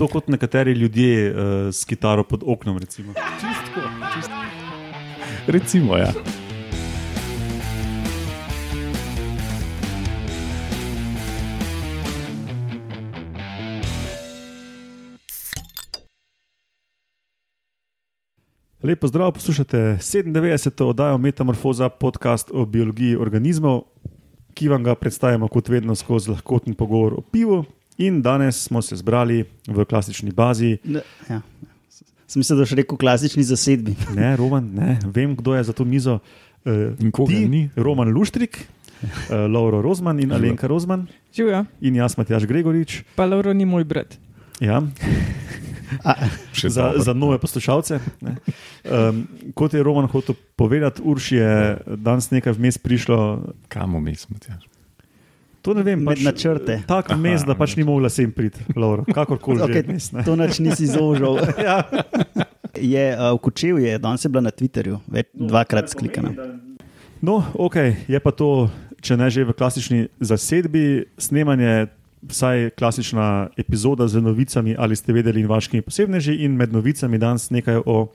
To kot nekateri ljudje uh, s kitaro pod oknom. Recimo. Čistko, čistko. Recimo, ja. Lepo zdrav, poslušate 97. oddajo Metamorfoza, podcast o biologiji organizmov, ki vam ga predstavljamo kot vedno skozi lahkoten pogovor o pivu. In danes smo se zbrali v klasični bazi. Ne, ja. Sem mislil, da še rekel klasični zasedbi. Ne, Roman, ne, vem, kdo je za to mizo. Uh, In koga ni? Roman Luštrik, uh, Lauro Rozman in Alenka Rozman Živijo, in jaz, Matjaš Gregorič. pa Lauro ni moj brat. Ja, A, za, za nove poslušalce. ne. Um, kot je Roman hotel povedati, Urš je danes nekaj vmes prišlo. Kam vmes, Matjaž? To ne vem, pač, načrte. Tak vmes, da pač ni mogla sem priti, Lauro, kakorkoli okay, že vmes. ne. to noč nisi zožal. Ja. Je uh, v Kočevju, danes je bila na Twitterju, več, dvakrat sklikana. No, ok, je pa to, če ne že v klasični zasedbi, snemanje, vsaj klasična epizoda z novicami, ali ste vedeli, in vaškimi posebneži, in med novicami danes nekaj o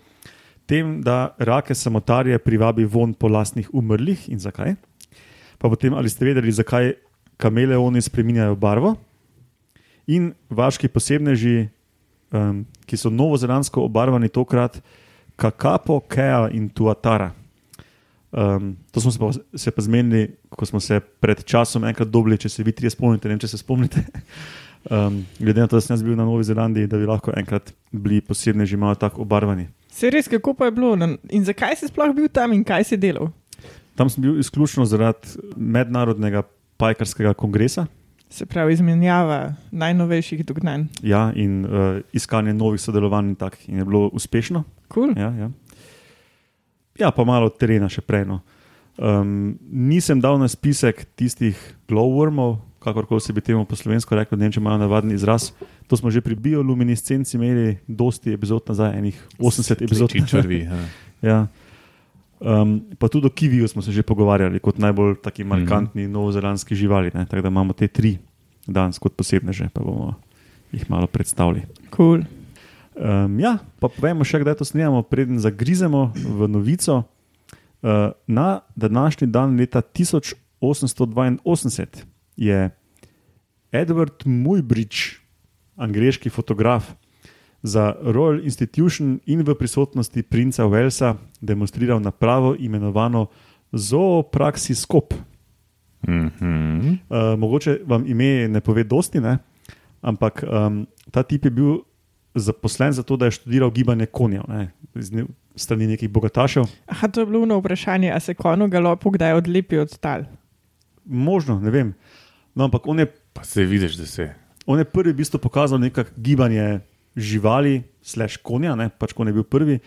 tem, da rake samotarje privabi von po lastnih umrlih in zakaj. Pa potem, ali ste vedeli, zakaj kameleoni spremenjajo barvo, in vaški posebneži, um, ki so novozelandsko obarvani tokrat, Kakapo, Kea in Tuatara. Um, to smo se pa, se pa zmenili, ko smo se pred časom enkrat dobili, če se vi trije spomnite, ne vem, če se spomnite. Um, glede na to, da sem jaz bil na Novi Zelandiji, da bi lahko enkrat bili posebni že malo tako obarvani. Se res, kako pa je bilo in zakaj si sploh bil tam in kaj si delal? Tam sem bil izključno zaradi mednarodnega pajkarskega kongresa Se pravi, izmenjava najnovejših dognanj. ja, in uh, iskanje novih sodelovanj, in, tak, in je bilo uspešno. Cool. Ja, ja. ja pa malo terena še prej. No. Um, nisem dal na spisek tistih glowwormov, kakorkoli se bi temu po slovensko rekel, ne vem, če imajo navaden izraz. To smo že pri bioluminescenci imeli, dosti epizod nazaj, enih 80 epizod. Črvi. ja. Ja. Um, pa tudi o kiviju smo se že pogovarjali, kot najbolj taki markantni mm -hmm. novozelandski živali. ne. Tako da imamo te tri danes kot posebne, že pa bomo jih malo predstavili. Cool. Um, ja, pa povemo še, kdaj to snemamo, preden zagrizemo v novico. Uh, na današnji dan, leta 1882, je Edward Muybridge, angliški fotograf, za Royal Institution in v prisotnosti princa Walesa demonstriral napravo imenovano zoopraksiskop. Mhm. Uh, mogoče vam ime ne pove dosti, ne? ampak um, ta tip je bil zaposlen za to, da je študiral gibanje konjev, ne? ne- strani nekih bogatašev. Aha, to je bilo ono vprašanje, a se konju galopu kdaj odlepi od tal. Možno, ne vem. No, ampak on je, Pa se vidiš, da se. on je prvi v bistvu pokazal nekako gibanje živali, slash konja, ne? pač konj je bil prvi.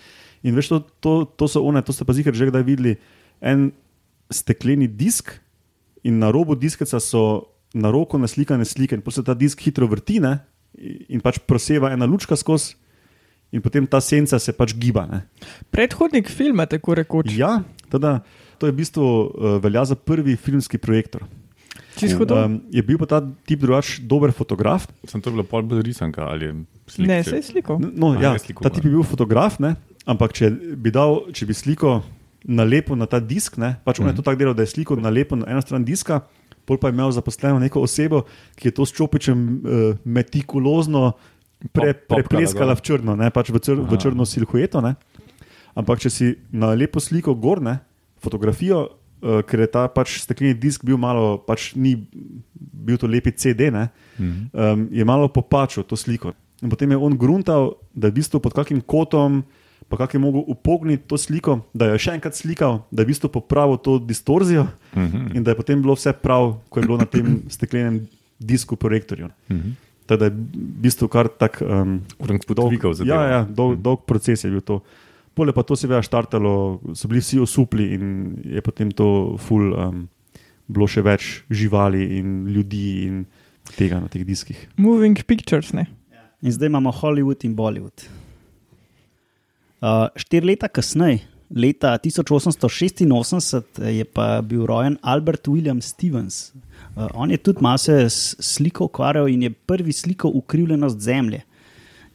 In veš, to, to, to so one, to ste pa zihar že kdaj videli, en stekleni disk in na robu diskeca so na roko naslikane slike, in potem se ta disk hitro vrti ne? in pač proseva ena lučka skozi, in potem ta senca se pač giba. Ne? Predhodnik filma, tako rekoč. Ja, teda, to je v bistvu uh, velja za prvi filmski projektor. Um, je bil pa ta tip drugač dober fotograf. Sem to bila pol bolj risanka ali je slika. Ne, se je sliko. No, A, ja, je slikoval. ta tip je bil fotograf, ne? Ampak če bi, dal, če bi sliko nalepil na ta disk, ne? pač on je to tako delal, da je sliko nalepil na eno stran diska, pol pa je imel zaposleno neko osebo, ki je to s čopičem uh, metikulozno pre, prepleskala v črno, ne? pač v, čr, v črno silhueto. Ne? Ampak če si na lepo sliko gor, ne? fotografijo, uh, ker je ta pač stekleni disk bil malo, pač ni bil to lepi CD, ne? Mhm. um, je malo popačil to sliko. In potem je on gruntal, da je v bistvu pod kakim kotom, pa kak je mogel upogniti to sliko, da je še enkrat slikal, da je v bistvu popravil to distorzijo Mhm. in da je potem bilo vse prav, ko je bilo na tem steklenem disku projektorju. Mhm. Tako da je v bistvu kar tak um, za ja, ja, dolg, dolg proces je bil to. Pole pa to seveda štartalo, so bili vsi osupli in je potem to ful, um, bilo še več živali in ljudi in tega na teh diskih. Moving pictures, ne. In zdaj imamo Hollywood in Bollywood. Uh, štiri leta kasneje, leta 1886, je pa bil rojen Albert William Stevens. Uh, on je tudi malo se s sliko ukvarjal in je prvi slikal ukrivljenost Zemlje.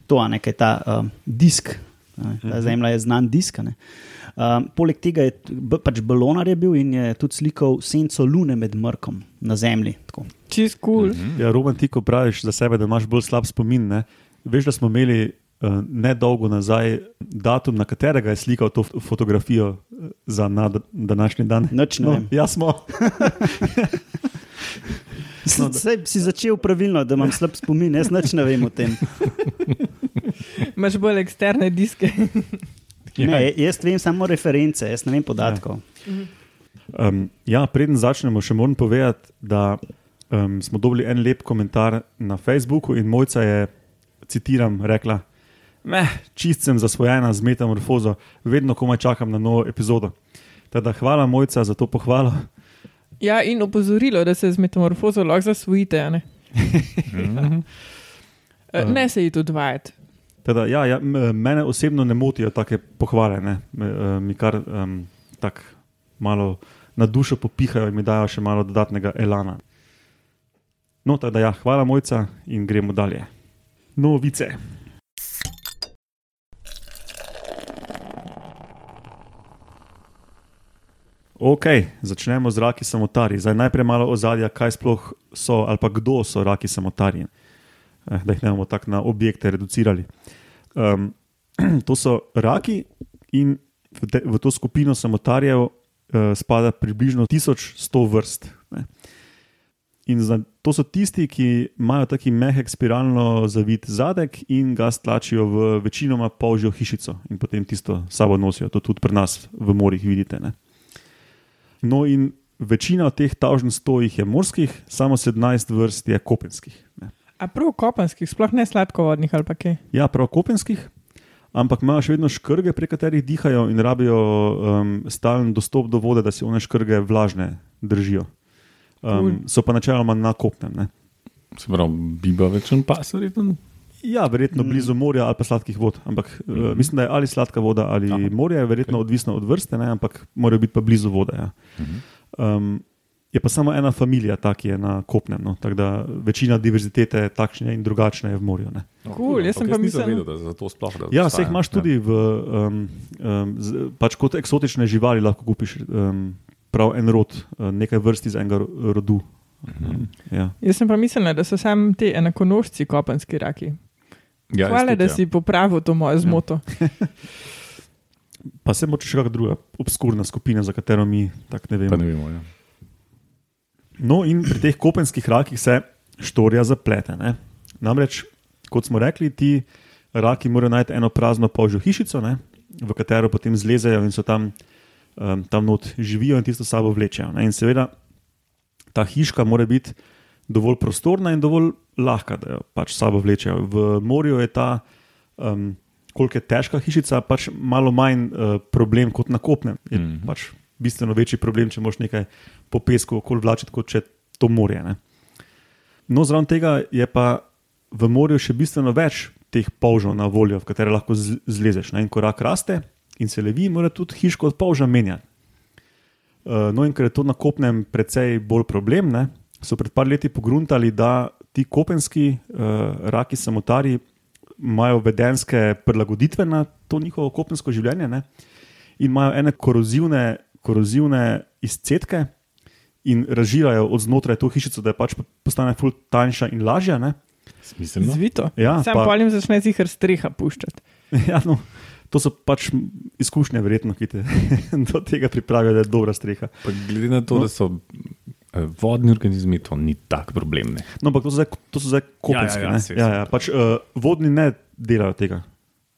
to, a ne, kaj je ta um, disk. ne, Ta zemlja je znan disk. a ne. Um, poleg tega je pač balonar je bil in je tudi slikal senco lune med mrkom na zemlji. Tako. Čist kul. Cool. Mhm. Ja, Roman, ti ko praviš za sebe, da imaš bolj slab spomin. Ne? Veš, da smo imeli nedolgo nazaj datum, na katerega je slikal to fotografijo eh, za na današnji dan. Nič ne no, vem. ja, smo. No, Sej si začel pravilno, da imam slab spomin, jaz nič ne vem o tem. Imaš bolj eksterne diske. Ne, jaz vem samo reference, jaz ne vem podatkov. Um, ja, preden začnemo, še moram povedati, da um, smo dobili en lep komentar na Facebooku in mojca je, citiram, rekla: Meh, čist sem zasvojena z metamorfozo, vedno komaj čakam na novo epizodo. Teda, hvala mojca za to pohvalo. Ja, in opozorilo, da se z metamorfozo lahko zasvojite. Ne, Eh, ne se ji tudi vajeti. Teda, ja, ja, mene osebno ne motijo take pohvale, ne? Me, uh, mi kar um, tako malo na dušo popihajo in mi dajo še malo dodatnega elana. No, tako da ja, hvala mojca in gremo dalje. Novice. Ok, začnemo z raki samotarji. Zdaj najprej malo ozadja, kaj sploh so ali pa kdo so raki samotarji. Eh, da jih ne bomo tako na objekte reducirali. Um, to so raki in v, te, v to skupino samotarjev uh, spada približno 1100 vrst. Ne. In za, to so tisti, ki imajo taki mehek spiralno zavit zadek in ga stlačijo v večinoma polžjo hišico in potem tisto sabo nosijo. To tudi pri nas v morjih vidite. Ne. No, in večina od teh tavžnih sto jih je morskih, samo 17 vrst je kopenskih. Ne. A prav kopenskih, sploh ne sladkovodnih ali pa kaj. Ja, prav kopenskih, ampak imajo še vedno škrge, prek katerih dihajo in rabijo um, stalen dostop do vode, da se one škrge vlažne držijo. Um, so pa načeloma na kopnem. Ne? Se pravi, biba večen pas, verjetno. Ja, verjetno blizu morja ali pa sladkih vod. Ampak mm -hmm. uh, mislim, da je ali sladka voda ali Aha, morje, je verjetno okay. odvisno od vrste, ne? ampak morajo biti pa blizu vode. Ja. Um, je pa samo ena familija, ta, ki je na kopnem. No? Tako da večina diverzitete takšne in drugačne je v morju. Ne? Cool, jaz sem pa mislil- vedel, da za to sploh da Ja, obstaja. vse jih imaš tudi v, um, um, z, pač kot eksotične živali, lahko kupiš um, prav en rod, uh, nekaj vrst iz enega ro- rodu. Um, ja. Jaz sem pa mislil, da so samo te enakonožci kopenski raki. Ja, Hvala, jaz da tudi, ja. si popravil to mojo zmoto. Pa se moče še kakšna druga obskurna skupina, za katero mi tako ne vemo. ne vemo. Ja. No, in pri teh kopenskih rakih se štorija zaplete. Ne? Namreč, kot smo rekli, ti raki morajo najti eno prazno polžjo hišico, ne? v katero potem zlezejo in so tam, um, tam not živijo in tisto sabo vlečejo. Ne? In seveda ta hiška mora biti dovolj prostorna in dovolj lahka, da jo pač sabo vlečejo. V morju je ta, um, koliko je težka hišica, pač malo manj uh, problem kot na kopnem. Je mm. -hmm. pač bistveno večji problem, če moš nekaj po pesku okoli vlačiti, kot če to morje. Ne? No, zraven tega je pa v morju še bistveno več teh polžov na voljo, v katere lahko zlezeš. Ne? In korak raste in se levi, mora tudi hiško od polža menjati. Uh, no, in ker je to na kopnem precej bolj problem, ne, so pred par leti pogruntali, da ti kopenski uh, raki samotarji imajo vedenske prilagoditve na to njihovo kopensko življenje ne, in imajo ene korozivne, korozivne izcedke in razžirajo od znotraj to hišico, da je pač postane ful tanjša in lažja. Ne. Smiselno. Zvito. Ja, Sam pa- polim začne zihar streha puščati. Ja, no, to so pač izkušnje, verjetno, ki te do tega pripravijo, da je dobra streha. Pa glede na to, No. da so vodni organizmi, to ni tako problem. Ne. No, ampak to so zdaj, to so zdaj kopenski. ja, saj, ja, saj. ja, pač, uh, vodni ne delajo tega.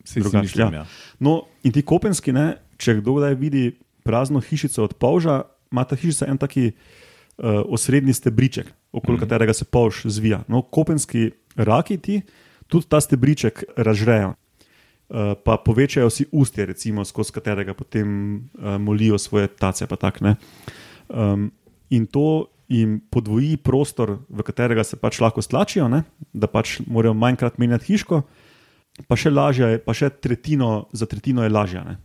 Si Drugače, ja. ja. No, in ti kopenski, ne, če kdo kdaj vidi prazno hišico od polža, ima ta hišica en taki uh, osrednji stebriček, okoli mm. katerega se polž zvija. No, kopenski raki ti tudi ta stebriček razžrejo. Uh, pa povečajo si ustje, recimo, skozi katerega potem uh, molijo svoje tace. Tak, ne. um, in to jim podvoji prostor, v katerega se pač lahko stlačijo, ne, da pač morajo manjkrat menjati hiško, pa še lažje, je- pa še tretjino, za tretjino je lažje. Ne.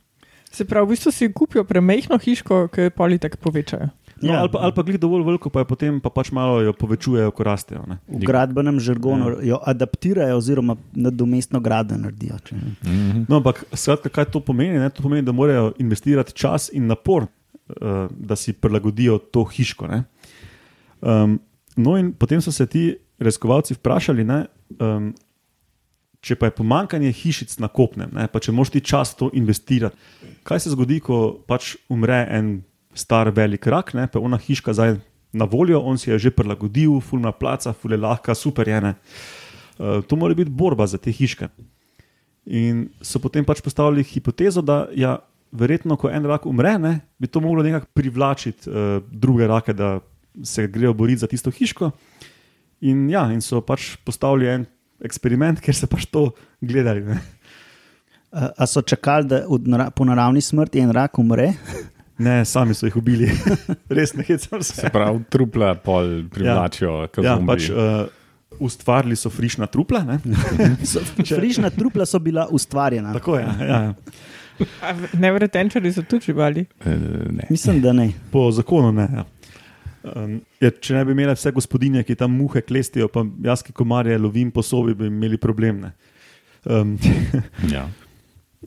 Se pravi, v bistvu si kupijo premehno hiško, ki jo politek povečajo. No, Ja. ali, pa, ali pa glih dovolj veliko, pa, je potem pa pač malo jo povečujejo, ko rastejo. Ne. V gradbenem žargonu jo adaptirajo, oziroma nadomestno gradnjo naredijo. Če, Mhm. No, ampak skratka, kaj to pomeni? Ne? To pomeni, da morajo investirati čas in napor, uh, da si prilagodijo to hiško. Um, no, in potem so se ti raziskovalci vprašali, ne, um, če pa je pomankanje hišic na kopnem, ne, pa če moš ti čas to investirati, kaj se zgodi, ko pač umre en star velik rak, ne, pa je ona hiška zdaj na voljo, on si je že prilagodil, fulna placa, fulje lahka, super je. ne. Uh, to mora biti borba za te hiške. In so potem pač postavili hipotezo, da ja, verjetno, ko en rak umre, ne, bi to moglo nekako privlačiti uh, druge rake, da se grejo boriti za tisto hiško. In, ja, in so pač postavili en eksperiment, kjer so pač to gledali. Ne. a, a so čakali, da od nara, po naravni smrti en rak umre? ne, sami so jih ubili, res ne hecam se. Se pravi, trupla pol privlačijo, kot Ja, zombi. pač, uh, ustvarili so frišna trupla. Ne. Frižna trupla so bila ustvarjena. Tako je. Ja, ja. Nevretenčari so tudi živali. Eh, ne. Mislim, da ne. Po zakonu ne. Ja. Um, je, če ne bi imeli vse gospodinje, ki tam muhe klestijo, pa jaz, ki komarje lovim po sobi, bi imeli problem. ne. Um, Ja.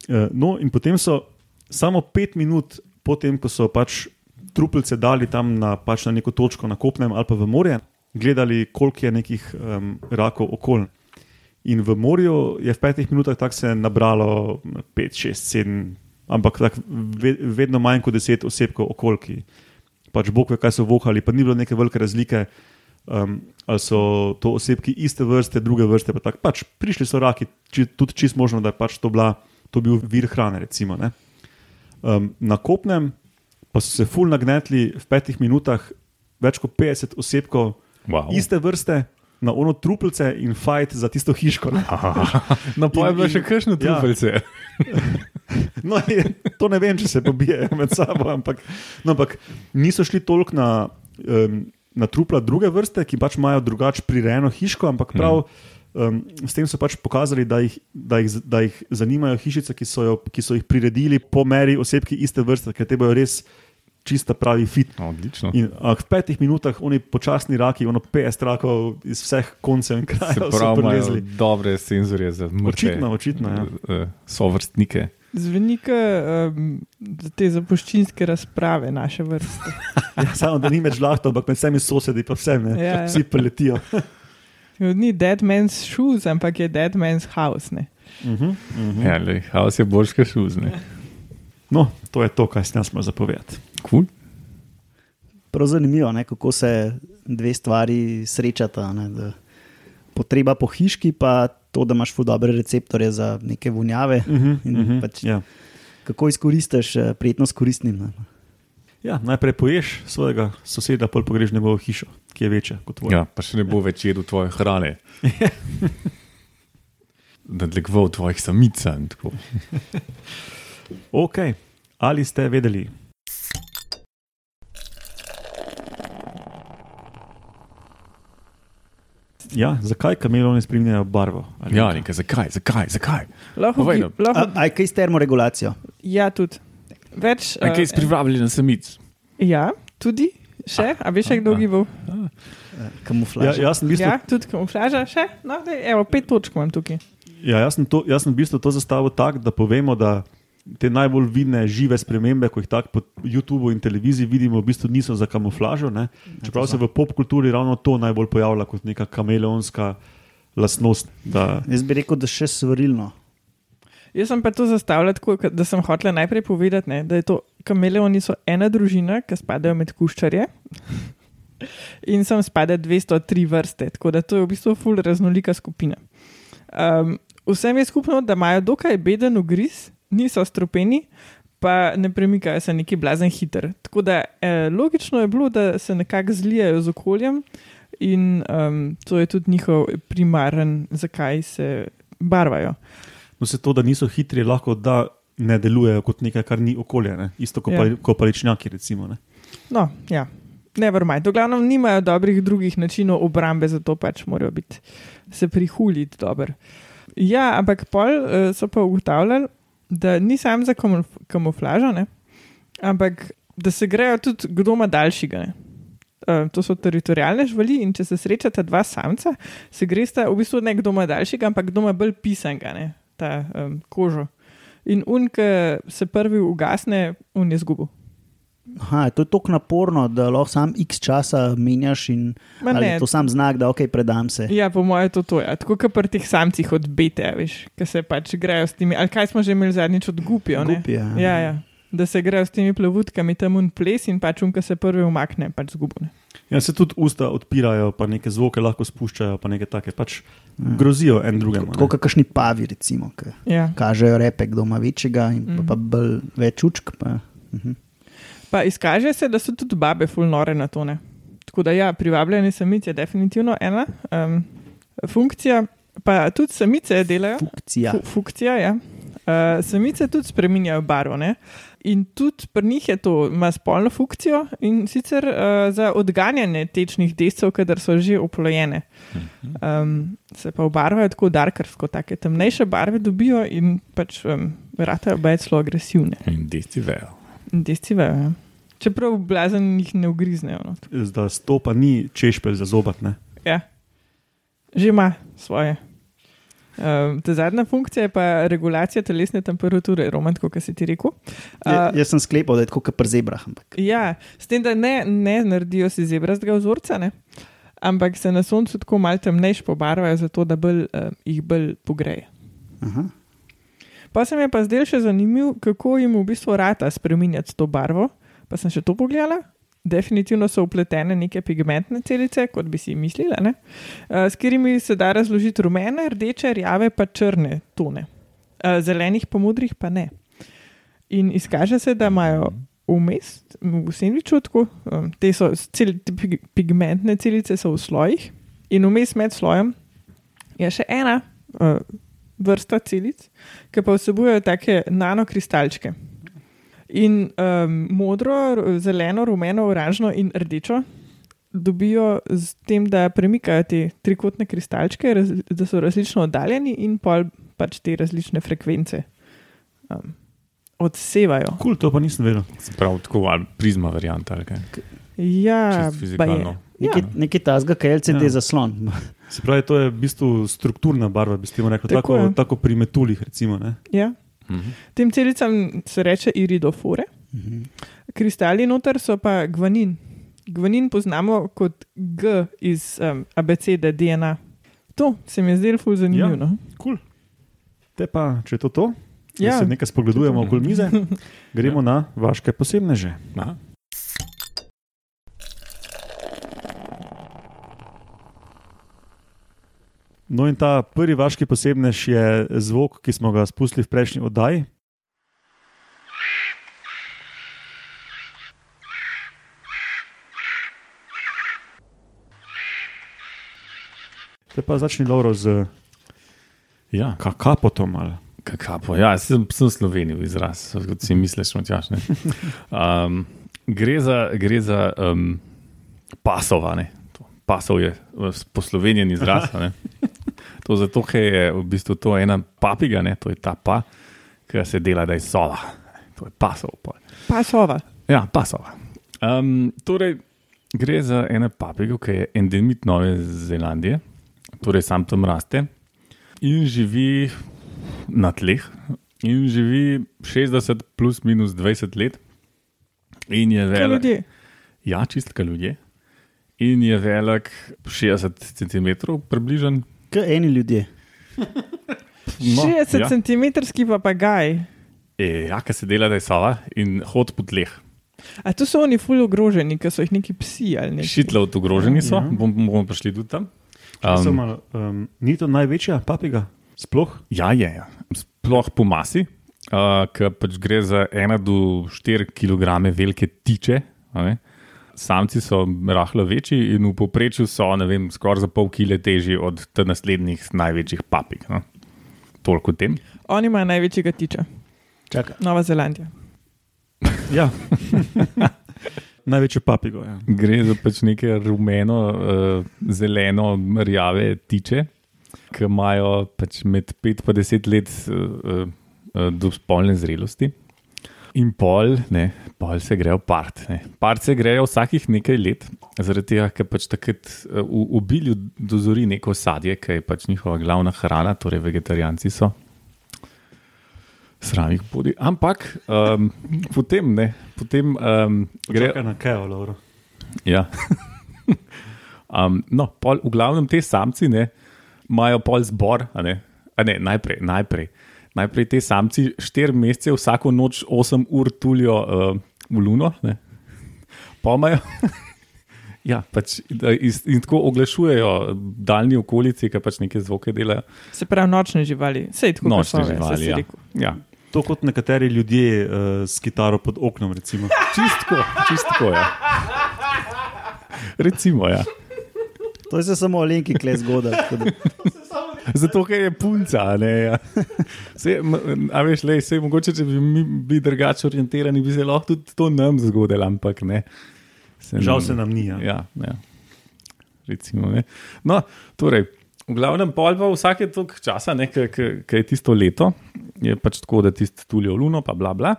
eh, no, in potem so samo pet minut potem, ko so pač truplice dali tam na, pač na neko točko na kopnem ali pa v morje, gledali, koliko je nekih um, rakov okol. In v morju je v petih minutah tako se nabralo 5, 6, 7, ampak tak, ve, vedno manj kot 10 osebkov okol, ki pač Bog ve, kaj so vohali, pa ni bilo neke velike razlike. Um, ali so to osebki iste vrste, druge vrste, pa tako. Pač prišli so raki, či, tudi čist možno, da je pač to, bila, to bil vir hrane. Recimo, ne. um, na kopnem pa so se ful nagnetli v petih minutah, več kot 50 osebkov Wow. iste vrste. Na ono truplice in fajt za tisto hiško. No, pa je bilo še kakšno ja. trupelce. No, je, to ne vem, če se pobijajo med sabo, ampak, no, ampak niso šli toliko na, um, na trupla druge vrste, ki pač imajo drugače prirejeno hiško, ampak prav um, s tem so pač pokazali, da jih, da jih, da jih zanimajo hišice, ki so, jo, ki so jih priredili po meri osebki iste vrste, ker te bojo res čista pravi fit. Odlično. In a, v petih minutah oni počasni raki, ono 50 rakov iz vseh koncev in Se krajev so prilezli. dobre senzorje za mrtve. Očitno, očitno, ja. eh, Sovrstnike. Zveni kot um, te zapuščinske razprave naše vrste. Ja, samo da ni več žlahto, ampak med vsemi sosedi pa vsem, ne, Ja, ja. vsi preletijo. Ni dead man's shoes, ampak je dead man's house. Ne? Uh -huh, uh -huh. Ja, le, haos je boljš, kot šuzne. No, to je to, kar sem jaz imel zapovedati. Cool. Prav zanimivo je, kako se dve stvari srečata. Ne, da potreba po hiški, pa to, da imaš ful dobre receptorje za neke vonjave. Uh -huh, In uh -huh, pač- ja. Kako izkoristiš eh, prijetnost koristnim. Ne? Ja, najprej poješ svojega soseda, pol pogreš njegovo hišo, ki je večja kot tvoja. Ja, pa še ne bo več jedel tvoje hrane. Nadlegoval tvojih samic. in tako. Ok, ali ste vedeli? Ja, zakaj kameloni spremenjajo barvo? Ali Ja, nekaj? zakaj, zakaj, zakaj? Lahko, bi. A, lahko, a je kaj s termoregulacijo? ja, tudi. Več, A kaj si eh, privabili na samic? ja, tudi. Še, a veš, kdo gibal? Eh, Ja, Kamuflaža. sem v bistvu Ja, tudi kamuflaža, še. No, daj, evo, pet točk imam tukaj. Ja, jaz, sem to, jaz sem v bistvu to zastavil tako, da povemo, da te najbolj vidne žive spremembe, ko jih tako po YouTubu in televiziji vidimo, v bistvu niso za kamuflažo. Ne? Čeprav se v popkulturi ravno to najbolj pojavlja kot neka kameleonska lastnost. Da, Jaz bi rekel, da še svarilno. Jaz sem pa to zastavljal tako, da sem hotel najprej povedati, ne, da je to kameleoni so ena družina, ki spadajo med kuščarje. In sem spada 203 vrste, tako da to je v bistvu ful raznolika skupina. Um, vsem je skupno, da imajo dokaj beden ugriz, niso stropeni, pa ne premikajo se neki blazen hiter. Tako da eh, logično je bilo, da se nekako zlijajo z okoljem in um, to je tudi njihov primaren, zakaj se barvajo. no, se to, da niso hitri, lahko da ne delujejo kot nekaj, kar ni okolje. Ne? Isto kot Ja. ja. pa, paličnjaki. Recimo, ne? No, ja, never mind. V glavnem nimajo dobrih drugih načinov obrambe, zato pač morajo biti se prihuliti dobro. Ja, ampak pol uh, so pa ugotavljali, da ni sam za kamuf kamuflažo, ne? ampak da se grejo tudi, kdo ima daljšega. ne. Uh, to so teritorijalne živali, in če se srečata dva samca, se gresta v bistvu ne kdo ima daljšega, ampak kdo ima bolj pisanega, ne, ta um, kožo. In un, ki se prvi ugasne, un je zgubil. Aha, to je tako naporno, da lahko sam x časa menjaš in Ma ali ne. je to sam znak, da ok, predam se. Ja, po mojem, to je to. Ja. Tako kot pri teh samcih od bete, veš, ki se pač grejo s temi. Ali kaj smo že imeli zadnjič od gupijo? ne? Gupije, ja. Ja, ja. Da se grejo s temi plavutkami tam un ples in pač un, ki se prvi umakne, pač zgubi. Ja, se tudi usta odpirajo, pa neke zvoke lahko spuščajo, pa neke take, pač grozijo en drugemu. Tako ne. kot kakšni pavi, recimo, ki Ja. kažejo repe, kdo ima večjega in pa, Mhm. pa bolj več učk. Pa, mhm. Pa izkaže se, da so tudi babe fulnore na tone. Tako da ja, privabljanje samic je definitivno ena um, funkcija, pa tudi samice delajo. Funkcija. Fu, funkcija, ja. Uh, samice tudi spremenjajo barvo. Ne? In tudi pri njih je to, ima spolno funkcijo in sicer uh, za odganjanje tečnih descev, kadar so že oplojene. Um, se pa obarvajo tako darkarsko, take temnejše barve dobijo in pač um, vratajo več zelo agresivne. In desci vejo. In desci vejo. Ja. Čeprav blazen jih ne ugriznejo. No. Da stopa ni češpelj za zobat. Ne? Ja. Že ima svoje. Um, ta zadnja funkcija je pa regulacija telesne temperature, roman, kot si ti rekel. Uh, Ja, jaz sem sklepal, da je tako kot pri zebrah. Ampak. Ja, s tem, da ne, ne naredijo si zebrazga vzorca, ne? ampak se na soncu tako malo temnejš pobarvajo, zato da bolj, uh, jih bolj pogreje. Aha. Pa se mi je pa zdel še zanimiv, kako jim v bistvu rata spremenjati to barvo. Pa sem še to pogledala. Definitivno so upletene neke pigmentne celice, kot bi si mislila, ne? Uh, s katerimi se da razložiti rumene, rdeče, rjave, pa črne tone. Uh, zelenih, pa modrih, pa ne. In izkaže se, da imajo vmes, v sendviču, tako, te, so, cel, te pig, pigmentne celice so v slojih, in vmes med slojem je še ena uh, vrsta celic, ki pa vsebujejo take nanokristalčke. In um, modro, zeleno, rumeno, oranžno in rdečo dobijo z tem, da premikajo te trikotne kristalčke, raz, da so različno oddaljeni in pol pač te različne frekvence um, odsevajo. Kul, to pa nisem vedel. Se pravi, tako ali prizma varianta. ali kaj? Ja, je. fizikalno. Nekaj, Ja. nekaj tazga, kaj LCD Ja. zaslon. Se pravi, to je v bistvu strukturna barva, bi ste mu rekli, Tako tako, je. tako, tako pri metulih. Recimo, ne? Ja. Mhm. Tem celicam se reče iridofore, Mhm. kristali noter so pa gvanin. Gvanin poznamo kot G iz um, abecede DNA. To se mi je zdelo ful zanimivo. Ja. no. Cool. Te pa, če je to to, Ja. se nekaj spogledujemo okoli mize, gremo na vaše posebneže. Aha. No, in ta prvi vaški posebnež je zvok, ki smo ga spustili v prejšnji oddaji. Te pa začni dobro z Ja, kakapotom. Ali. kakapo. Ja, sem, sem slovenil izraz, kot si misliš, ne. Um, gre za, gre za um, pasova. Pasov je poslovenjen izraz. To zato, ker je v bistvu to ena papiga, ne? to je ta pa, ki se dela, da je sova. To je pasov. pol. Pasova. Ja, pasova. Um, torej, gre za eno papigo, ki je endemit Nove Zelandije, torej sam tam raste in živi na tleh, in živi 60 plus minus 20 let. In je ljudje? ja, čistka ljudje. In je velik 60 cm, približen. Kot eni ljudje. No, 60 ja. cm papagaj. E, ja, ki se dela, da je sova in hod po tleh. A to so oni ful ogroženi, ker so jih neki psi ali nekaj. Šitlo ogroženi so, Ja. bom, bomo prišli tudi tam. Um, malo, um, ni to največja papiga? Sploh? Ja, je. Ja. Sploh po masi, uh, ker pač gre za 1 do 4 kg velike tiče. a ne. Samci so rahlo večji in v povprečju so ne vem, skoraj za pol kile težji od naslednjih največjih papig. No. Toliko o tem. Oni imajo največjega tiča, Čakaj. Nova Zelandija. Ja. Največjo papigo. Ja. Gre za pač neke rumeno, uh, zeleno, rjave tiče, ki imajo pač med 5 in 10 let uh, uh, do spolne zrelosti. In pol, ne, pol se grejo part. Ne. Part se grejo vsakih nekaj let, zaradi tega, ker pač takrat eh, v, v bilju dozori neko sadje, ki je pač njihova glavna hrana, torej vegetarijanci so. Sramih bodi. Ampak um, potem ne, potem um, gre. Čakaj na kevo, Lauro. Ja. um, no, pol, v glavnem te samci ne, imajo pol zbor. A ne, a ne, najprej, najprej. Najprej te samci štiri mesece, vsako noč 8 ur tulijo uh, v luno, ne. pa imajo. Ja, pač, da iz, in tako oglašujejo daljni okolici, ki pač neke zvoke delajo. Se pravi, nočne živali, vse je tako Nočne pasove, saj živali. Ja. rekel. Ja. To kot nekateri ljudje uh, s kitaro pod oknom. Recimo. Čistko, čistko je. Ja. Recimo, ja. To je se samo Olenki kle zgodaj. Zato, ker je punca. Ne, ja. se, a veš, lej, se, mogoče, če bi mi bili drugače orientirani, bi se lahko tudi to nam zgodilo, ampak ne. Se Žal se nam ni. Ja. Ja, ja. Recimo, ne. no, torej, v glavnem, pol pa vsake toliko časa, ki je tisto leto, je pač tako, da tisti tulijo luno, pa bla bla.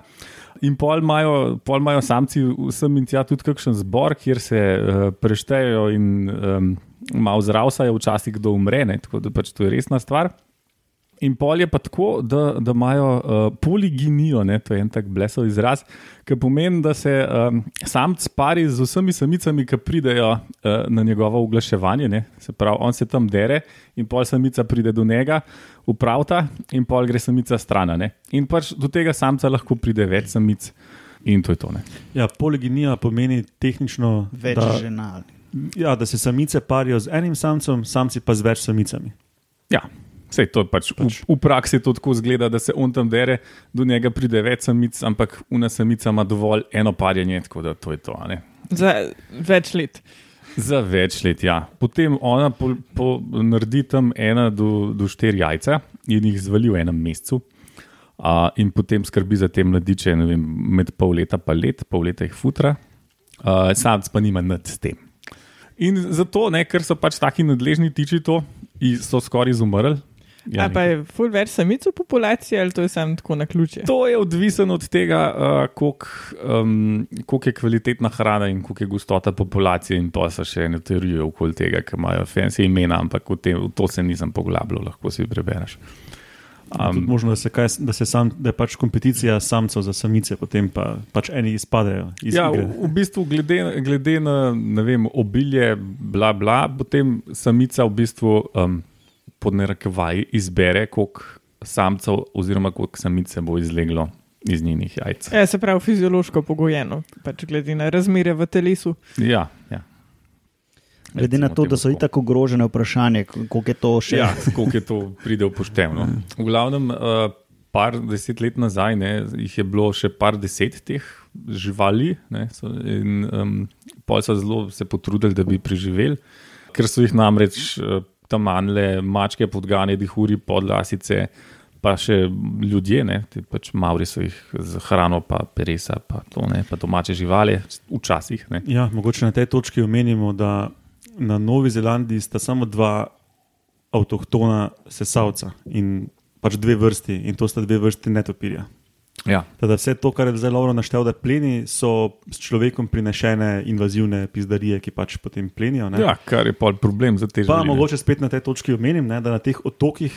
In pol imajo, pol imajo samci vsem in tja tudi kakšen zbor, kjer se uh, preštejejo in um, malo zdravsajo, včasih kdo umre, ne, tako da pač to je resna stvar. In pol je pa tako, da, da imajo uh, poliginijo, ne, to je en tak blesov izraz, ki pomeni, da se um, samc pari z vsemi samicami, ki pridejo uh, na njegovo oglaševanje. Ne, se pravi, on se tam dere in pol samica pride do njega, upravta in pol gre samica stran. In pač do tega samca lahko pride več samic. In to je to. Ne. Ja, poliginija pomeni tehnično, Več da, žena. Ja, da se samice parijo z enim samcem, samci pa z več samicami. Ja, Sej, to pač, pač. V, v praksi to tako zgleda, da se on tam dere, do njega pride več samic, ampak una samica ima dovolj eno parjenje, tako da to je to. a ne. Za več let. Za več let, ja. Potem ona po, po, naredi tam ena do, do štiri jajca in jih zvali v enem mesecu. Uh, in potem skrbi za te mladiče ne vem, med pol leta pa let, pol leta jih futra, uh, samc pa nima nad tem. In zato, ne, ker so pač taki nadležni tiči to, so skoraj izumrli. Ja, pa je ful več samic v populaciji ali to je samo tako na ključe? To je odvisno od tega, uh, koliko um, je kvalitetna hrana in koliko je gostota populacije. In pa so še ene teorije okoli tega, ki imajo fancy imena, ampak v, tem, v to se nisem poglabljal, lahko si prebereš. Um, možno, da, se kaj, da, se sam, da je pač kompeticija samcev za samice, potem pa pač eni izpadejo. Iz Ja, igre. v, v bistvu, glede, glede na ne vem, obilje, bla, bla, potem samica v bistvu um, pod narekovaji izbere, koliko samcev oziroma koliko samice bo izleglo iz njenih jajc. Ja, se pravi, fiziološko pogojeno, pač glede na razmere v telesu. Ja. Glede na to, da so tako. itak ogrožene vprašanje, koliko je to še. Ja, koliko je to pride upoštevno. V glavnem, uh, par deset let nazaj ne, jih je bilo še par deset teh živali, ne, so, in um, pol so zelo se potrudili, da bi preživeli, ker so jih namreč uh, tam manjle mačke, podgane, dihuri, podlasice. Pa še ljudje, ne, ti pač Mauri so jih z hrano, pa peresa, pa, to, ne, pa domače živali, včasih. Ne. Ja, mogoče na tej točki omenimo, da na Novi Zelandiji sta samo dva avtohtona sesalca in pač dve vrsti, in to sta dve vrsti netopirja. Ja, Teda vse to, kar je zdaj Lauro naštel, da pleni, so s človekom prinešene invazivne pizdarije, ki pač potem plenijo. ne. ja, kar je pol problem za te Pa živali. mogoče spet na tej točki omenim, ne, da na teh otokih,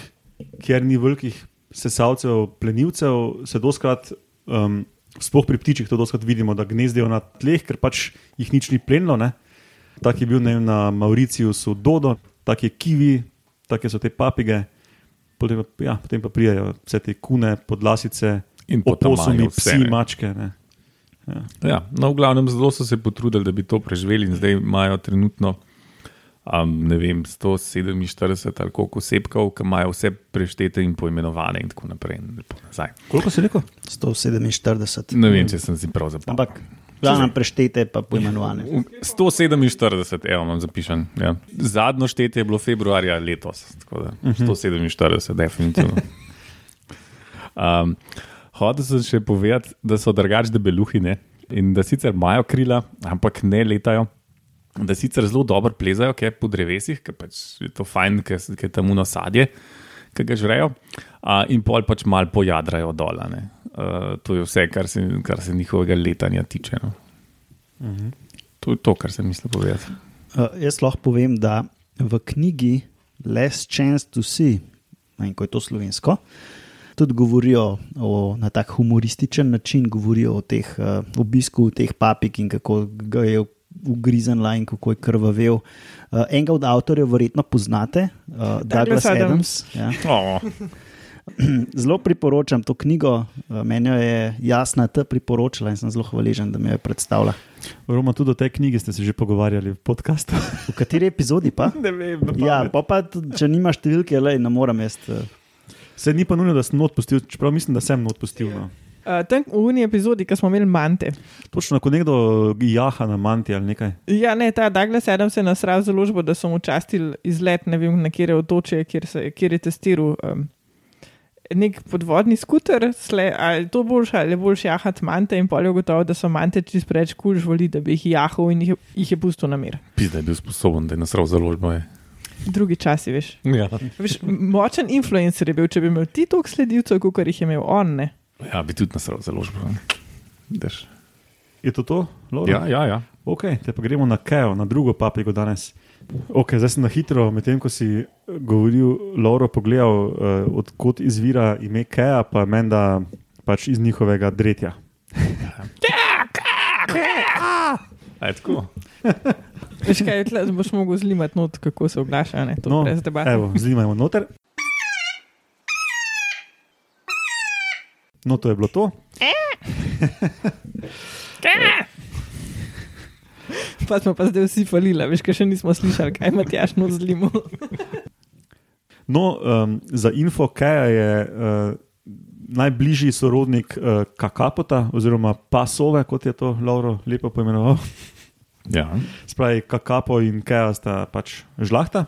kjer ni velikih sesalcev, plenilcev, se doskrat, um, sploh pri ptičih, to doskrat vidimo, da gnezdijo na tleh, ker pač jih nič ni plenilo. Ne. Tak je bil vem, na Mauriciusu Dodo, tak je kiwi, take so te papige, potem pa, ja, potem pa prijajo vse te kune, podlasice, In oposumi, vse, psi, ne. mačke. Ne. Ja, no, v glavnem, zelo so se potrudili, da bi to preživeli, in zdaj imajo trenutno um, ne vem, 147 ali koliko osebkov, ki imajo vse preštete in poimenovane, in tako naprej. In. Koliko si rekel? 147. Ne vem, če sem si prav zapomnil. Ampak, glavno preštete, pa poimenovane. 147, evo, imam zapišen. Ja. Zadnjo štetje je bilo februarja letos, tako da 147, definitivno. Um, Hotel sem še povedati, da so drugačne debeluhine in da sicer imajo krila, ampak ne letajo. Da sicer zelo dobro plezajo, ki je po drevesih, ki pač je to fajn, ki je tam uno sadje, ki ga žrejo, a, in pol pač mal pojadrajo dol. a ne. uh, to je vse, kar se, kar se njihovega letanja tiče. No. Mhm. To je to, kar sem mislil povedati. Uh, jaz lahko povem, da v knjigi Less Chance to See, ne ko je to slovensko, tudi govorijo o, na tak humorističen način, govorijo o teh uh, obisku teh papig in kako ga je ugrizenla in kako je krvavel. Uh, enega od avtorjev verjetno poznate, uh, Douglas Adams. Adams. Ja. Oh, Zelo priporočam to knjigo, uh, meni je jasna, ta priporočila in sem zelo hvaležen, da mi jo je predstavila. Roma, tudi o tej knjigi ste se že pogovarjali v podkastu. V kateri epizodi pa? ne vem, Ja, pa, pa če nimaš številke, le ne morem jaz. Se ni pa nujno, da sem not pustil, čeprav mislim, da sem not pustil. No. Uh, tam v uni epizodi, ko smo imeli mante. Točno, ko nekdo jaha na manti ali nekaj. Ja, ne, ta Douglas Adams je nasral založbo, da so mu častili izlet, ne vem, na kjer je otočje, kjer, se, kjer je testiral. Um, Nek podvodni skuter, sle, ali je to boljše, ali je boljše jahati mante, in pol je ugotovil, da so mante čist preveč kul žvali, da bi jih jahal in jih, jih je pustil na mir. Pizda je bil sposoben, da je nasral založbo. Je. Drugi časi, veš. Ja. veš. Močen influencer je bil, če bi imel ti toliko sledilcev, kot jih je imel on. Ne? Ja, bi tudi nasral založbo. ne. Vidiš. Je to to? Laura? Ja, ja, ja. Ok, te pa gremo na Keo, na drugo papigo danes. Ok, zdaj sem na hitro, medtem ko si govoril, Lauro, pogledal, uh, odkot izvira ime Kea, pa meni, da pač iz njihovega dretja. Aj, tako. Veš kaj, tle boš mogel zlimati not, kako se oglaša, ne? to No, brez debate. evo, zlimajmo noter. No, to je bilo to. Pa smo pa zdaj vsi falili, veš, kaj še nismo slišali, kaj ima tjaš not zlimo. No, um, za info, Kea je uh, najbližji sorodnik uh, kakapota, oziroma pasove, kot je to Lauro lepo poimenoval. Ja. Spravi, kakapo in Kea sta pač žlahta.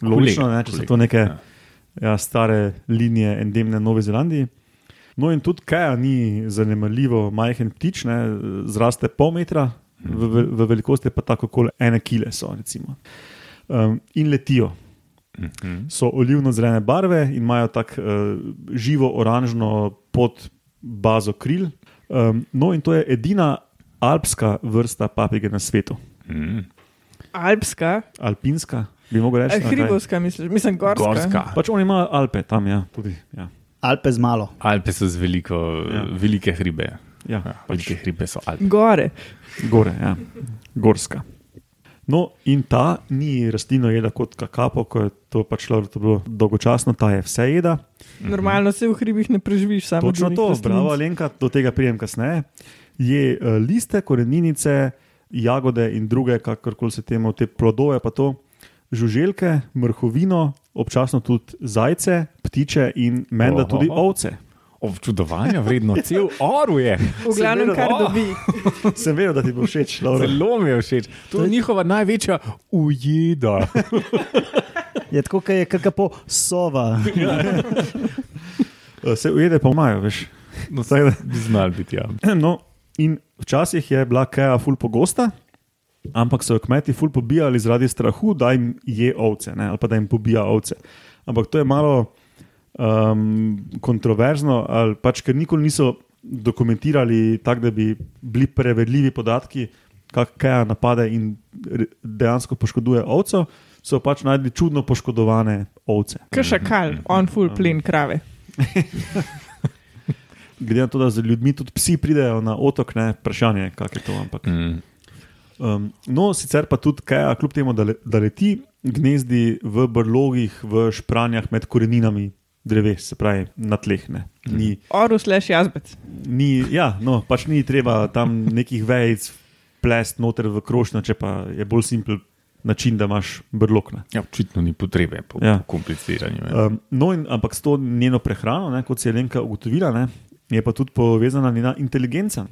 Logično, ne, če so kolega, to neke ja. ja, stare linije endemne Nove Zelandije. No, in tudi Kea ni zanemarljivo majhen ptič, ne, zraste pol metra, v, v, v velikosti pa tako okoli ene kile so. recimo. Um, in letijo. Mhm. So olivno-zelene barve in imajo tako uh, živo oranžno pod bazo kril. Um, no, in to je edina alpska vrsta papige na svetu. Mhm. Alpska, Alpinska, bi mogel reči. eh, kaj? hribovska, mislim, mislim gorska. Gorska. Pač oni imajo Alpe tam, ja, tudi. Ja, Alpe z malo. Alpe so z veliko, Ja. velike hribe. ja, Ja, pač velike hribe so Alpe. Gore. gore, ja, gorska. No, in ta ni rastlino jeda kot kakapo, ko je to pač to bilo dolgočasno, ta je vse jeda. Normalno se v hribih ne preživiš, samo Točno to, rastlinic. bravo, Alenka, do tega prijem kasneje. Je uh, liste, koreninice, jagode in druge, kakorkoli se temu, te plodove, pa to, žuželke, mrhovino, občasno tudi zajce, ptiče in menda Oho. tudi ovce. Občudovanja vredno, cel oru je. V glavnem, kar vedel, dobi. Sem vedel, da ti bo všeč, Laura. Zelo mi je všeč. To je njihova največja ujeda. Je tako, kot je kakapo sova. Eh, Se ujede pa imajo, veš. No, Tako da- bi znal biti. Ja. No, in včasih je bila Keja ful pogosta, ampak so jo kmeti ful pobijali zaradi strahu, da jim je ovce ne, ali pa da jim pobija ovce. Ampak to je malo um, kontroverzno, ali pač ker nikoli niso dokumentirali tako, da bi bili preverljivi podatki, kako Keja napade in dejansko poškoduje ovco. So pač najdli čudno poškodovane ovce. Kršakal, on full plen krave. Glede na to, da z ljudmi tudi psi pridejo na otok, ne vprašanje, kako je to. Ampak. Mm. Um, no, sicer pa tudi Kaja, kljub temu, da, le, da leti, gnezdi v brlogih, v špranjah med koreninami dreves, se pravi na tleh. Ne. Ni, Orus leš jazbec. ni, ja, no, pač ni treba tam nekih vejc plest noter v krošnjo, če pa je bolj simpel način, da imaš brlog. Ne. Ja, očitno ni potrebe po Ja. kompliciranju. Ja. Um, no, in, ampak s to njeno prehrano, ne, kot se je Lenka ugotovila, ne, je pa tudi povezana njena inteligenca.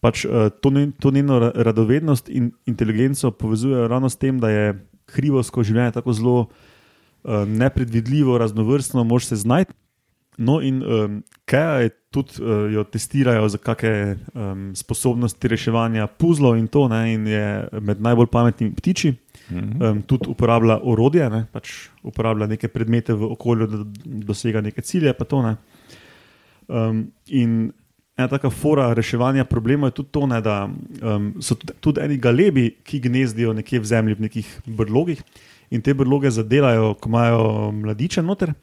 Pač, uh, to, njen- to njeno ra- radovednost in inteligenco povezujejo ravno s tem, da je hrivovsko življenje tako zelo uh, nepredvidljivo, raznovrstno, moš se znajti. No, in um, Kaja je tudi, uh, jo testirajo za kakšne um, sposobnosti reševanja puzlov in to, ne, in je med najbolj pametnimi ptiči. Mhm. Um, tudi uporablja orodje, ne, pač uporablja neke predmete v okolju, da dosega neke cilje. To, ne. Um, in ena taka fora reševanja problema je tudi to, ne, da um, so tudi, tudi eni galebi, ki gnezdijo nekje v zemlji, v nekih brlogih in te brloge zadelajo, ko imajo mladiče noter.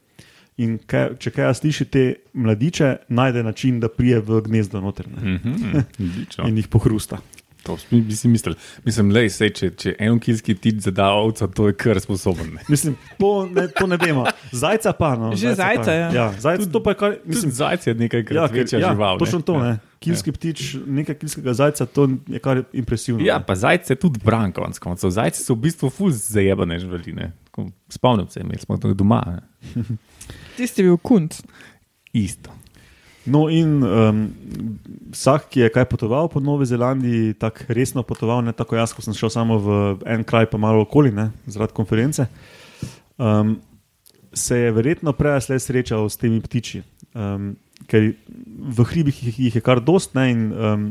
In kaj, če kaj sliši te mladiče, najde način, da prije v gnezdo noter ne, Mhm, odlično. in jih pohrusta. To bi bi si mislil. Mislim, lej, sej, če, če enokilski tit zada ovca, to je kar sposoben. Ne? Mislim, to ne, to ne vemo. Zajca pa. No, Že zajca, pa. ja. ja zajca, to pa je kar. Mislim, zajce je nekaj, kar ja, je večja ja, žival. Točno to, ne. Ja. Kilski ptič, nekaj kilskega zajca, to je kar impresivno. Ja, ne. pa zajce je tudi bran, konc koncev. Zajci so v bistvu ful zajebane živaline. Spomnim se, imeli smo to doma. Tisti je bil kunt. Isto. No, in um, vsak, ki je kaj potoval po Novi Zelandiji, tako resno potoval, ne tako jaz, ko sem šel samo v en kraj, pa malo okoli, ne, zaradi konference, um, se je verjetno prej ali slej srečal s temi ptiči. Um, ker v hribih jih, jih je kar dost, ne, in um,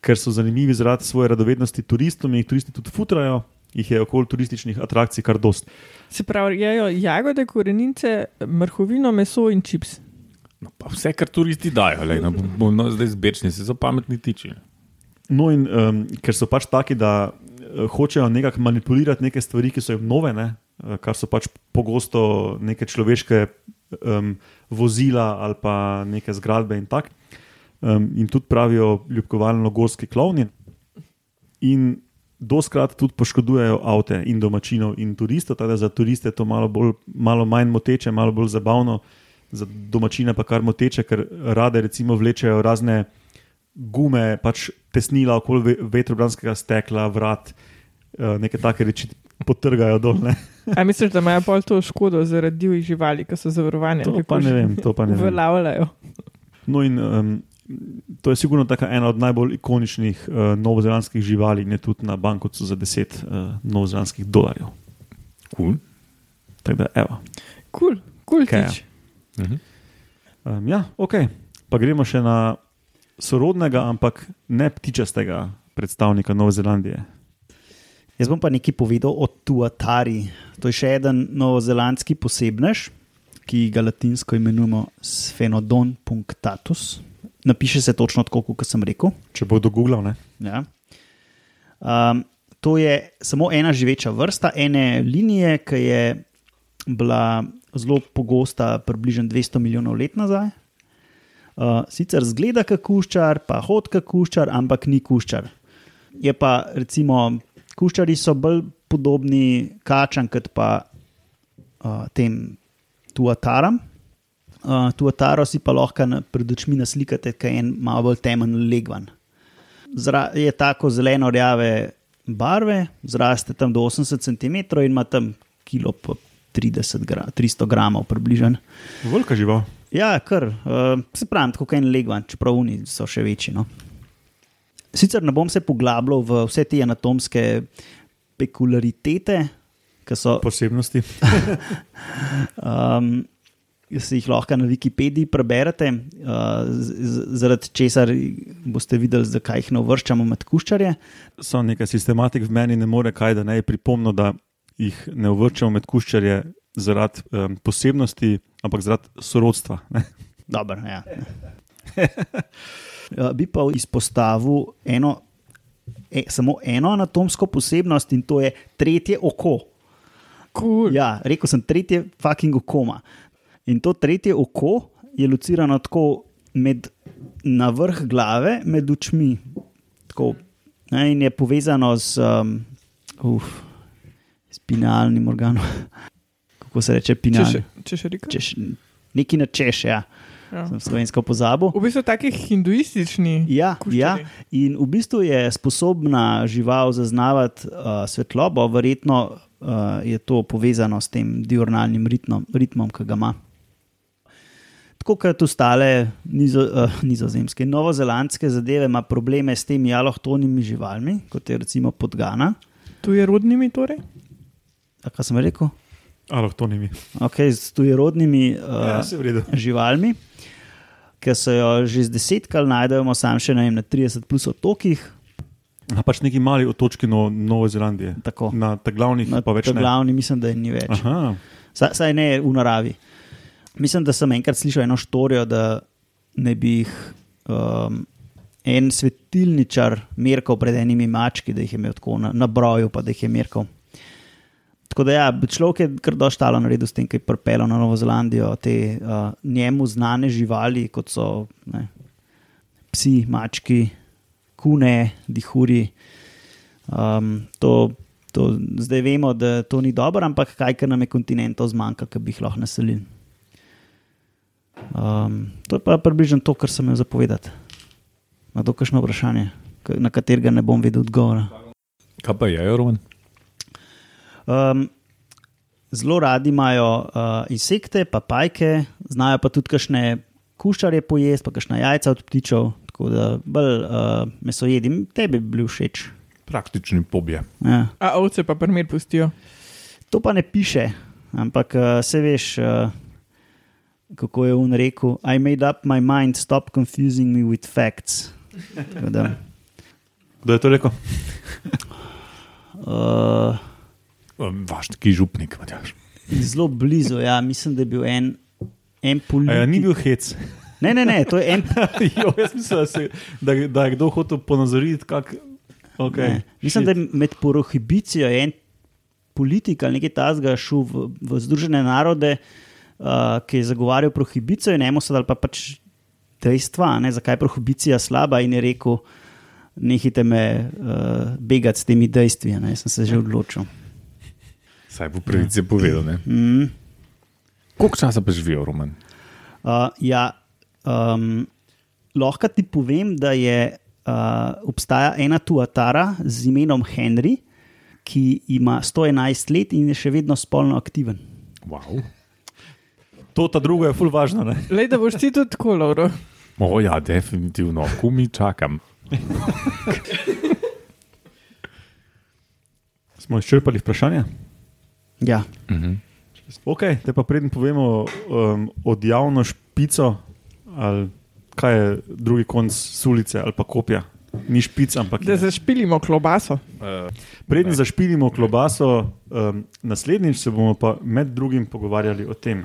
ker so zanimivi zaradi svoje radovednosti turistom in jih turisti tudi futrajo, jih je okoli turističnih atrakcij kar dost. Se pravi, jejo jagode, korenince, mrhovino, meso in čips. No, pa vse, kar turisti dajo, lej, no, bomo no, zdaj zbečni, so pametni tiči. No, in um, ker so pač taki, da uh, hočejo nekako manipulirati neke stvari, ki so jim nove, ne? uh, kar so pač pogosto neke človeške um, vozila ali pa neke zgradbe in tako. Um, in tudi pravijo ljubkovalno-gorski klovni. In doskrat tudi poškodujejo avte in domačinov in turistov, tako da za turiste je to malo, bolj, malo manj moteče, malo bolj zabavno, za domačine pa kar moteče, ker rade recimo vlečejo razne gume, pač tesnila okoli ve- vetrobranskega stekla, vrat, eh, neke take reči potrgajo dol. Ne? A misliš, da imajo pol to škodo zaradi divjih živali, ki so zavarovane? To pa ne vem, to pa ne vem. Uveljavljajo. No in um, to je sigurno taka ena od najbolj ikoničnih uh, novozelandskih živali, ne tudi na bankovcu za 10 uh, novozelandskih dolarjev. Cool. Tako da, evo. Kul, kul Kaj je? tič. Mhm. Um, ja, ok. Pa gremo še na sorodnega, ampak ne ptičastega predstavnika Nove Zelandije. Jaz bom pa nekaj povedal o Tuatari. To je še en novozelandski posebnež, ki ga latinsko imenujemo Sphenodon punctatus. Napiše se točno tako, kot sem rekel. Če bo kdo googlal, ne? Ja. Um, to je samo ena živeča vrsta, ene linije, ki je bila zelo pogosta, približno 200 milijonov let nazaj. Uh, sicer zgleda kot kuščar, pa hod kot kuščar, ampak ni kuščar. Je pa, recimo, kuščari so bolj podobni kačam, kot pa uh, tem tuataram. Uh, tuataro si pa lahko na, pred očmi naslikate, kaj je en malo bolj temen legvan. Zra, je tako zeleno-rjave barve, zraste tam do 80 cm in ima tam kilo pa 30 gra, 300 gramov približno. Velika žival. Ja, kar, uh, se pravi, tako kot en legvan, čeprav oni so še večji. No. Sicer ne bom se poglabljal v vse te anatomske pekularitete, ki so Posebnosti. um, si jih lahko na Wikipediji preberete, uh, zaradi česar boste videli, zakaj jih ne uvrščamo med kuščarje. So nekaj sistematik v meni, ne more kaj, da ne je pripomno, da jih ne uvrčamo med kuščarje zaradi um, posebnosti, ampak zaradi sorodstva. Ne? Dobar, ja. Ja, Bi pa izpostavil eno, e, samo eno anatomsko posebnost in to je tretje oko. Cool. Ja, rekel sem tretje fucking okoma. In to tretje oko je locirano tako med, na vrh glave, med očmi. Tako, ne, in je povezano z um, uf, spinalnim organom. Kako se reče, Če pinalni? še, če še rekel. Češ, neki na češ, ja. Ja. Sem slovensko pozabil. V bistvu taki hinduistični. Ja, kuščarji. ja, in v bistvu je sposobna žival zaznavati uh, svetlobo, verjetno uh, je to povezano s tem diurnalnim ritmom, ritmom ki ga ima. Tako kot ostale nizo, uh, nizozemske novozelandske zadeve, ima probleme s temi alohtonimi živalmi, kot je recimo podgana. Tu je rodnimi torej? Kaj sem rekel? Aloktonimi. Okay, s tujerodnimi uh, Ja, živalmi, ki so jo že z desetkrat najdemo, sam še vem, na 30 plus otokih. A pač neki mali otočki no, Nove Zelandije. Tako. Na ta glavnih Na pa več ne. glavni mislim, da je ni več. Aha, Saj, saj ne v naravi. Mislim, da sem enkrat slišal eno štorijo, da ne bi jih um, en svetilničar merkal pred enimi mački, da jih je imel tako na, na broju, pa da jih je merkal. Tako da ja, človek je kar doštalo naredil s tem, ki je pripeljal na Novo Zelandijo te uh, njemu znane živali, kot so ne, psi, mački, kune, dihuri. Um, to, to, zdaj vemo, da to ni dobro, ampak kaj, ker nam je kontinentov zmanjka, ki bi jih lahko naselili. Um, to je pa približno to, kar sem jim zapovedal. Na to, kakšno vprašanje, na katerega ne bom vedel odgovora. Kaj pa je, Roman? Um, zelo radi imajo uh, insekte, pa pajke, znajo pa tudi kakšne kuščarje pojesti, pa kakšna jajca od ptičev, tako da bolj uh, meso jedim, tebi bi bil všeč. Praktični pobje. Ja. A ovce pa primer pustijo. To pa ne piše, ampak uh, se veš, uh, kako je on rekel. I made up my mind, stop confusing me with facts. Tako Da, Kdo je to rekel? uh, Vaš taki župnik, Matjaš. zelo blizu, ja, mislim, da je bil en, en politik. Ja, ni bil hec. Ne, ne, ne, to je en jo, jaz mislim, da, se, da, da je kdo hotel ponazoriti, kako. Okay. Ne. Mislim, da je med prohibicijo en politik ali nekaj tasga šel v, v Združene narode, uh, ki je zagovarjal prohibicijo in eno sedaj pa pač dejstva, ne, zakaj je prohibicija slaba in je rekel, nehite me uh, begati s temi dejstvi. Ne, jaz sem se že odločil. Saj bo pravice povedal. Ne? Mm. Koliko časa pa živijo, Roman? Uh, ja, um, lahko ti povem, da je, uh, obstaja ena tuatara z imenom Henry, ki ima 111 let in je še vedno spolno aktiven. Wow. To, ta druga je ful važna. Ne? Le da boš ti tudi tako, Lauro. O, ja, definitivno, kumi čakam. Smo izčrpali vprašanje. Ja. Mhm. Ok, te pa predem povemo um, od javno špico, ali kaj je drugi konc sulice ali pa kopja. Ni špic, ampak Da je. zašpilimo klobaso. Preden zašpilimo klobaso, um, naslednjič se bomo pa med drugim pogovarjali o tem.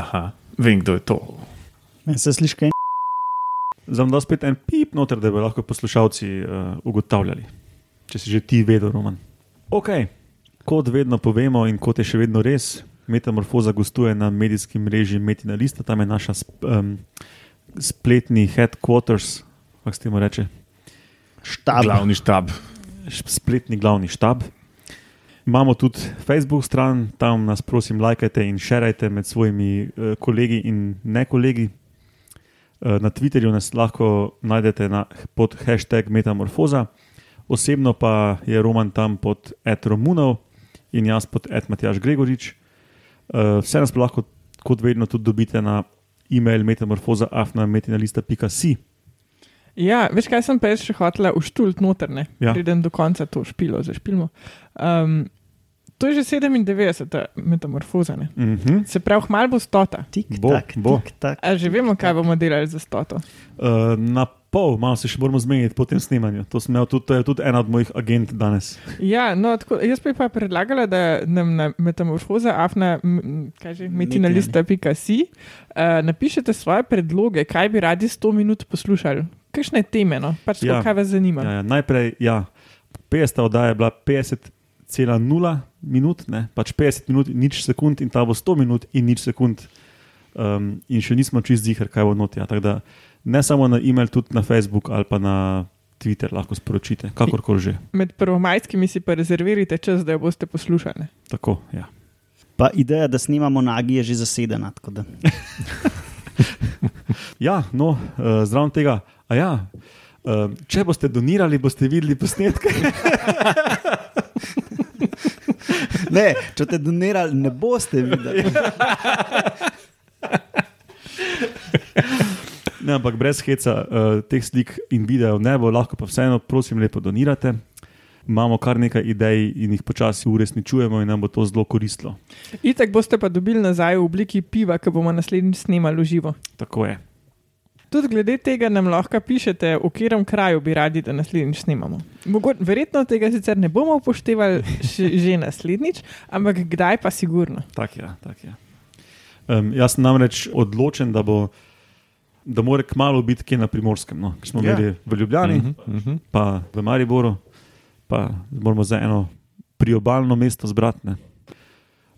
Aha, vem, kdo je to. Meni se sliši kaj. Zdaj bom dal spet en pip noter, da bi lahko poslušalci uh, ugotavljali, če si že ti vedel, Roman. Ok, kot vedno povemo in kot je še vedno res, Metamorfoza gostuje na medijskem mreži Metina Lista, tam je naša sp, um, spletni headquarters, kako se temu reče, Štab. Glavni štab. spletni glavni štab. Imamo tudi Facebook stran, tam nas prosim, lajkajte in šerajte med svojimi uh, kolegi in ne kolegi. Uh, na Twitterju nas lahko najdete na, pod hashtag Metamorfoza, osebno pa je Roman tam pod Etromunov in jaz pod Etmatjaš Gregorič. Uh, vse nas lahko, kot vedno, tudi dobite na e-mail metamorfoza.afnametinalista.si. Ja, veš kaj sem jaz še hotela uštult noter, ne? Ja. Pridem do konca to špilo, zašpilmo. Um, to je že 97. metamorfoza. Ne? Uh -huh. Se pravi, malo bo stota. Tik, Bo, tak, bo. tik, tak. A že vemo, kaj bomo delali za stoto. Uh, na pol, malo se še moramo zmeniti po tem snemanju. To, sem imel tudi, to je tudi ena od mojih agent danes. Ja, no, tako, jaz bi pa predlagala, da nam na metamorfoza, afna, m, kaj že, metinalista.si uh, napišete svoje predloge, kaj bi radi 100 minut poslušali. Kakšne teme, no? pač Ja. kaj vas zanima. Ja, ja, najprej, ja, 50. oddaja je bila 50,0 minut, ne? pač 50 minut in nič sekund, in ta bo 100 minut in nič sekund. Um, in še nismo čist zihar, kaj bo noti. Ja. Tako da ne samo na e-mail, tudi na Facebook ali pa na Twitter lahko sporočite, kakorkoli že. Med prvomajskimi si pa rezervirajte čas, da jo boste poslušali. Tako, ja. Pa ideja, da snimamo nagi, je že zasedena. tako da. Ja, no, uh, zraven tega. a Ja, uh, če boste donirali, boste videli posnetke. Ne, če te donirali, ne boste videli. Ne, ampak brez heca uh, teh slik in videov ne bo, lahko pa vseeno, prosim, lepo donirate. Imamo kar nekaj idej in jih počasi uresničujemo, in nam bo to zelo koristilo. Itek boste pa dobili nazaj v obliki piva, ki bomo naslednjič snemali v živo. Tako je. Tudi glede tega nam lahko pišete, v katerem kraju bi radi, da naslednjič snimamo. Mogo, verjetno tega sicer ne bomo upoštevali že naslednjič, ampak kdaj pa sigurno. Tak je, tak je. Um, jaz sem namreč odločen, da bo. Da mora kmalo biti kje na primorskem, no? ker smo Ja. imeli v Ljubljani, Mhm, mhm. pa v Mariboru, pa moramo za eno priobalno mesto zbrati. ne.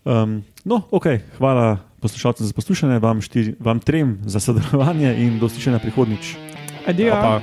Um, no, ok, hvala poslušalcem za poslušanje, vam, štiri, vam trem za sodelovanje in do slišanja prihodnjič. Adijo. Pa.